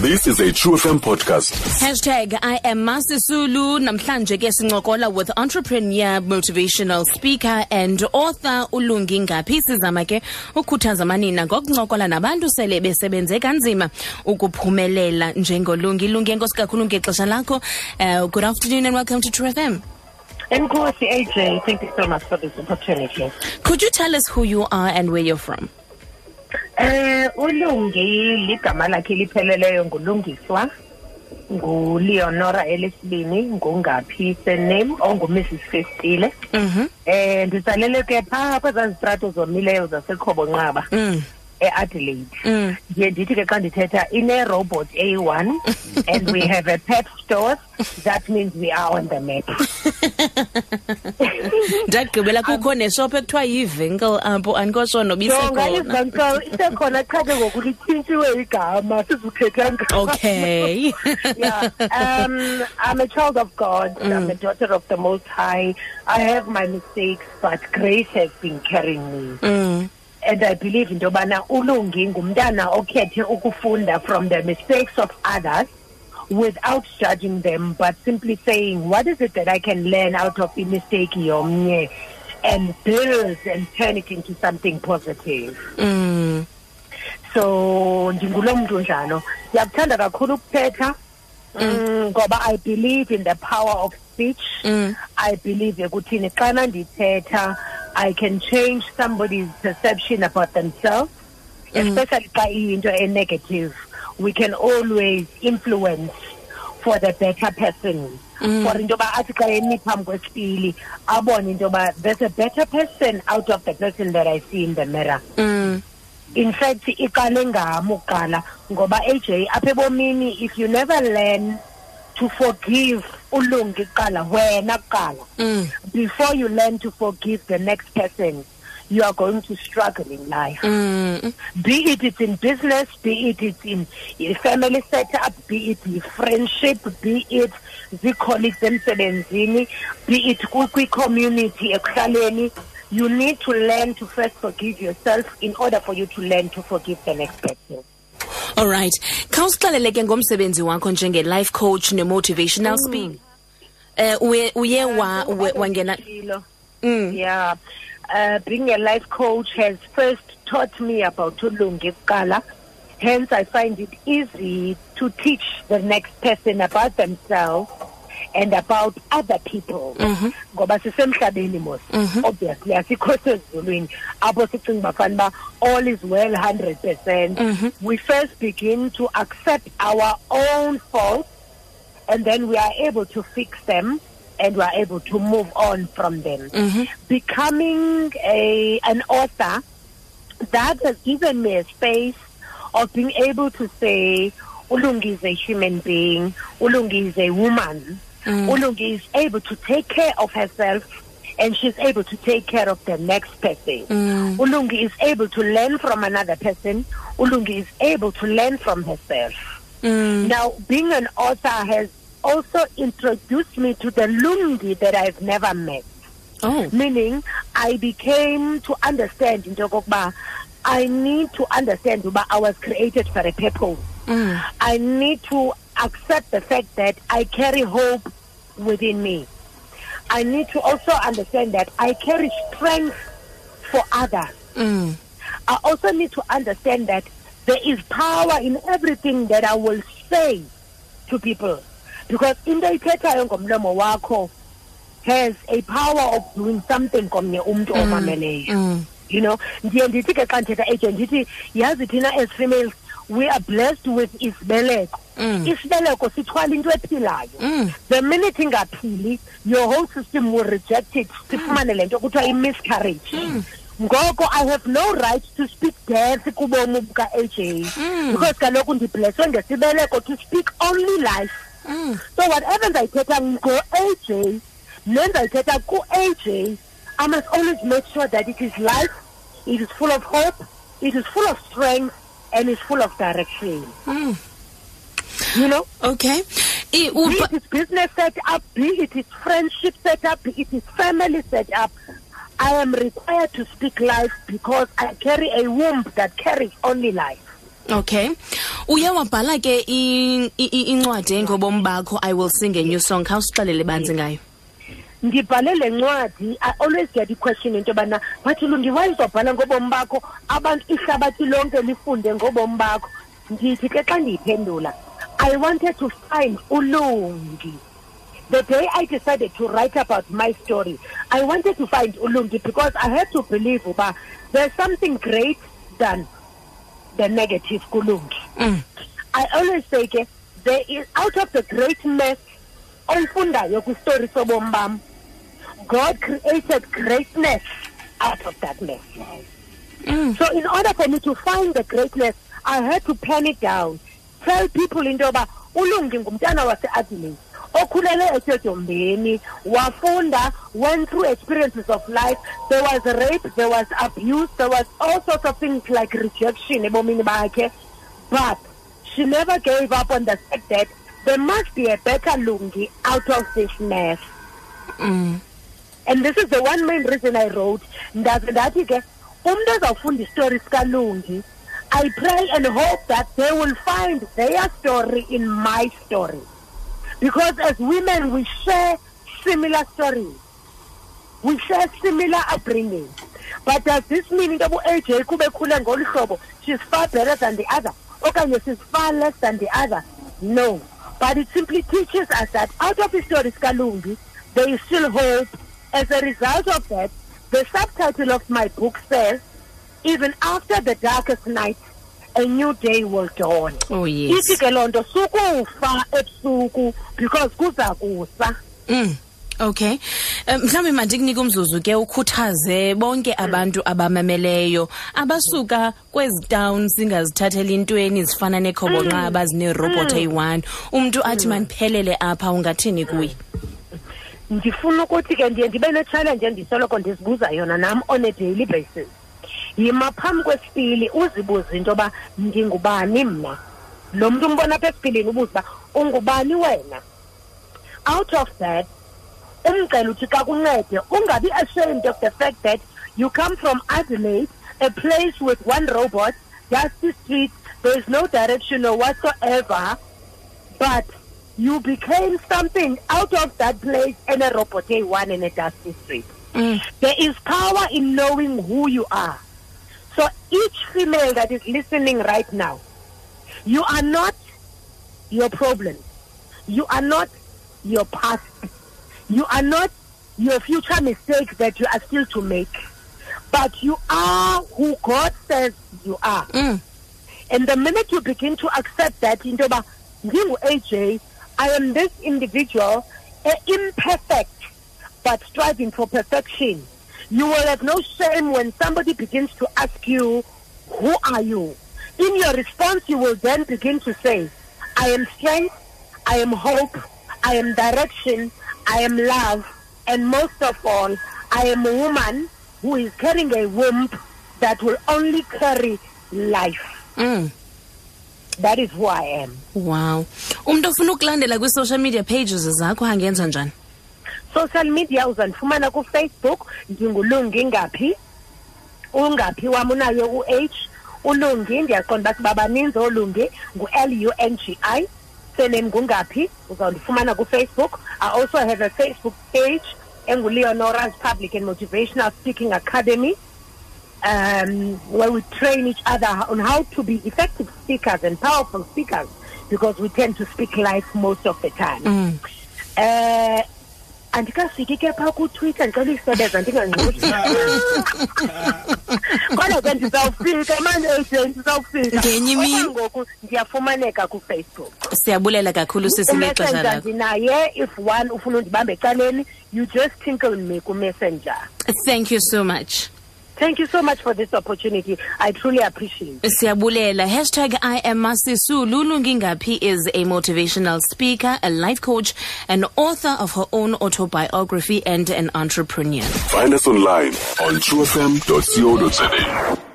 This is a True FM podcast. Hashtag I am Masisulu. Namhlanje ke sincokola with entrepreneur, motivational speaker and author Ulungi Ngaphi. Sizama ke ukhuthaza manina ngokuncokola nabantu sele besebenze kanzima ukuphumelela njengolungi. Lungi enkosi kakhulu ngexesha lakho. Uh, good afternoon and welcome to True FM. Nkosi AJ, thank you so much for this opportunity. Could you tell us who you are and where you're from? Eh uLungi ligama lakhe lipheleleyo ngulungiswa nguLeonora elesibini ngungaphi surname onguMrs Festile Mhm. eh nditsalele ke phaa kwezaa zitrato zomileyo zasekhobo nqaba Mm. E-adelaide Mm. ndiye ndithi ke xa ndithetha ine-robot a1 and we have a pet store that means we are on the map Ndagqibela kukho neshop ekuthiwa yivenkle apho andikosho noba jonga isekhona. qha ke ngoku litshintshiwe igama sizuthetha ngalo Okay. yeah. Um, I'm a child of God. I'm a daughter of the Most High. I have my mistakes, but grace has been carrying me. Mm. And I believe into yobana ulungi ngumntana okhethe ukufunda from the mistakes of others without judging them, but simply saying, what is it that I can learn out of the mistake yomnye and build and turn it into something positive. Mm. so ndingulo mntu njalo ndiyakuthanda kakhulu ukuthetha mm, ngoba i believe in the power of speech Mm. i believe ekuthini xana ndithetha i can change somebody's perception about themselves especially xa iyinto a negative. we can always influence for the better person for into athi xa emi phambi kwesipili abone into yoba there's a better person out of the person that i see in the mirror Mm. in fact iqale ngam uqala ngoba AJ apha ebomini if you never learn to forgive ulungi kuqala wena kuqala Mm. before you learn to forgive the next person you are going to struggle in life Mm. be it it's in business be it it's in family setup be it in friendship be it the colleagues emsebenzini be it kwi-community ekuhlaleni you need to learn to first forgive yourself in order for you to learn to forgive the next person Alright. Khawusixelele ke ngomsebenzi wakho njenge life coach ne motivational speaker. Eh uye uye wa we- wangena Mm. yeah uh, being a life coach has first taught me about ulungi kuqala hence i find it easy to teach the next person about themselves and about other people. Mm-hmm. Ngoba sisemhlabeni mos. Mm-hmm. Obviously asikho sezulwini apho sicinga uba fanuba all is well 100 percent. Mm-hmm. We first begin to accept our own faults and then we are able to fix them and we are able to move on from them. Becoming a an author, that has given me a space of being able to say, Ulungi is a human being, Ulungi is a woman, Ulungi is able to take care of herself and she's able to take care of the next person. Ulungi is able to learn from another person, Ulungi is able to learn from herself. Mm. Now, being an author has also introduced me to the Lungi that I've never met. Oh. Meaning, I became to understand into yokokuba I need to understand uba I was created for a purpose. Mm. I need to accept the fact that I carry hope within me. I need to also understand that I carry strength for others. Mm. I also need to understand that there is power in everything that I will say to people. Because in into ithethayo ngomlomo wakho has a power of doing something komnye umntu omameleyo. Mm. You know, ndiye ndithi ke xa ndithetha agent ndithi yazi thina as females we are blessed with isibeleko. Mm. Isibeleko sithwala into ephilayo. Mm. The minute ingaphili your whole system will reject it sifumane le nto kuthiwa i-miscarriage ngoko i have no right to speak death kubomi buka-aj because kaloku ndibleswe ngesibeleko to speak only life Mm. so whatever ndayithetha ngo-aj nendayithetha ku-aj i must always make sure that it is life it is full of hope it is full of strength and it's full of direction Mm. You know Okay. Eh, be it is business set up, be it is friendship set up, be it is family set up. I am required to speak life because I carry a womb that carries only life. okay uye wabhala ke incwadi ngobomi bakho i will sing a new song khawusixelele banzi ngayo ndibhale le ncwadi i always get i-question into yobana bathi lungi why uzobhala ngobomi bakho abantu ihlabathi lonke lifunde ngobomi bakho ndithi ke xa ndiyiphendula i wanted to find ulungi the day i decided to write about my story i wanted to find ulungi because i had to believe uba there's something great than the negative kulungi Mm. I always say ke there is out of the great mess omfundayo kwistory sobomi bam God created greatness out of that mess. Mm. So in order for me to find the greatness, I had to pen it down. Tell people into yoba ulungi ngumntana wase-adelaide okhulele esedombeni wafunda went through experiences of life. There was rape there was abuse there was all sorts of things like rejection ebomini bakhe. But she never gave up on the fact that there must be a better lungi out of this mess. Mm. and this is the one main reason i wrote. Ndaze ndathi ke umntu ezawufunda isitori sikalungi i pray and hope that they will find their story in my story. Because as women we share similar stories. We share similar upbringing but does this mean into abu-aj kube hlobo? She's far better than the other. Okanye she's far less than the other? No. But it simply teaches us that out of the story sikalungi there is still hope. As a result of that the subtitle of my book says even after the darkest night a new day will dawn. Oh yes. Ithi ke loo nto sukufa ebusuku because kuza kusa Mm. Okay. Um, mhlawumbe mandikunike umzuzu ke ukhuthaze bonke abantu abamameleyo abasuka kwezi towns singazithathela intweni zifana nekhobonqaba zinerobot eyi-one. Umntu athi mandiphelele apha ungathini kuye? Ndifuna ukuthi ke ndiye ndibe ne-challenge endisoloko ndizibuza yona nam on a daily basis. Yima phambi kwesipili uzibuze into yoba ndingubani mna. Lo mntu umbona apha esipilini ubuze uba ungubani wena? Out of that umcela uthi xa kuncede ungabi ashamed of the fact that you come from adelaide a place with one robot just dusty streets there is no direction or whatsoever. But you became something out of that place in a robot one in a dusty street Mm. there is power in knowing who you are. So each female that is listening right now, you are not your problem. You are not your past. You are not your future mistakes that you are still to make. But you are who God says you are. Mm. And the minute you begin to accept that, into ba, ngingu AJ, I am this individual, uh, imperfect, but striving for perfection. You will have no shame when somebody begins to ask you, Who are you? In your response, you will then begin to say, I am strength, I am hope, I am direction, I am love, and most of all, I am a woman who is carrying a womb that will only carry life. Mm. That is who I am. wow. Umntu ofuna ukulandela kwi-social media pages zakho angenza njani? Social media uzandifumana kufacebook ndingulungi ngaphi ungaphi wam unaye u-h ulungi ndiyaqonda uba siba baninzi olungi ngu-l u n g i surname ngungaphi uzawundifumana kufacebook. I also have a facebook page enguleonora's public and motivational speaking academy um, where we train each other on how to be effective speakers and powerful speakers because we tend to speak life most of the time. Mm. Uh, andikafiki ke phaa kutwitter ndicela uyisebeza ndingangxuthi kodwa ke ndizawufika mani aj ndizawufika. Ngenye imini. ngoku ndiyafumaneka kufacebook. Siyabulela kakhulu sisi ngexesha umessenger lakho. ndinaye if one ufuna undibambe ecaleni you just tinkle me kumessenger. Thank you so much thank you so much for this opportunity i truly appreciate it. siyabulela hashtag i am masisu lulu ngingaphi is a motivational speaker a life coach an author of her own autobiography and an entrepreneur Find us online on truefm.co.za.